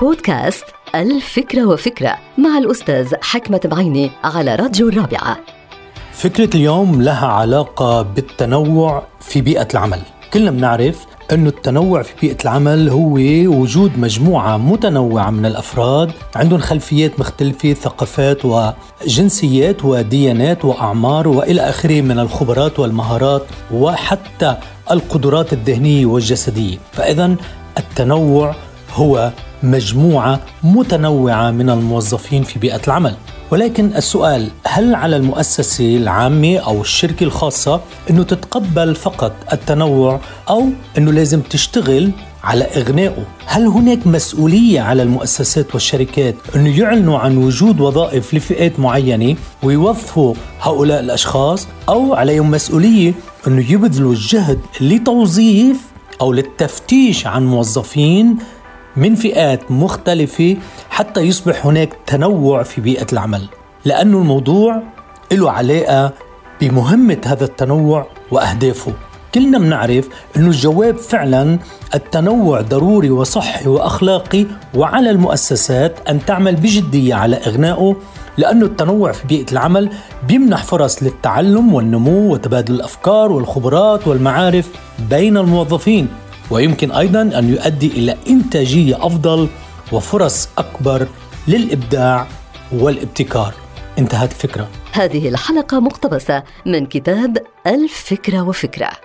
بودكاست الفكرة وفكرة مع الأستاذ حكمة بعيني على راديو الرابعة. فكرة اليوم لها علاقة بالتنوع في بيئة العمل. كلنا بنعرف أنه التنوع في بيئة العمل هو وجود مجموعة متنوعة من الأفراد عندهم خلفيات مختلفة ثقافات وجنسيات وديانات وأعمار وإلى آخره من الخبرات والمهارات وحتى القدرات الذهنية والجسدية. فإذا التنوع هو مجموعة متنوعة من الموظفين في بيئة العمل. ولكن السؤال هل على المؤسسة العامة أو الشركة الخاصة أنه تتقبل فقط التنوع أو أنه لازم تشتغل على إغنائه؟ هل هناك مسؤولية على المؤسسات والشركات أنه يعلنوا عن وجود وظائف لفئات معينة ويوظفوا هؤلاء الأشخاص أو عليهم مسؤولية أنه يبذلوا الجهد لتوظيف أو للتفتيش عن موظفين من فئات مختلفة حتى يصبح هناك تنوع في بيئة العمل لأن الموضوع له علاقة بمهمة هذا التنوع وأهدافه. كلنا بنعرف أنه الجواب فعلا التنوع ضروري وصحي وأخلاقي وعلى المؤسسات أن تعمل بجدية على إغنائه لأنه التنوع في بيئة العمل بيمنح فرص للتعلم والنمو وتبادل الأفكار والخبرات والمعارف بين الموظفين. ويمكن أيضا أن يؤدي إلى إنتاجية أفضل وفرص أكبر للإبداع والابتكار. انتهت الفكرة هذه الحلقة مقتبسة من كتاب الفكرة وفكرة.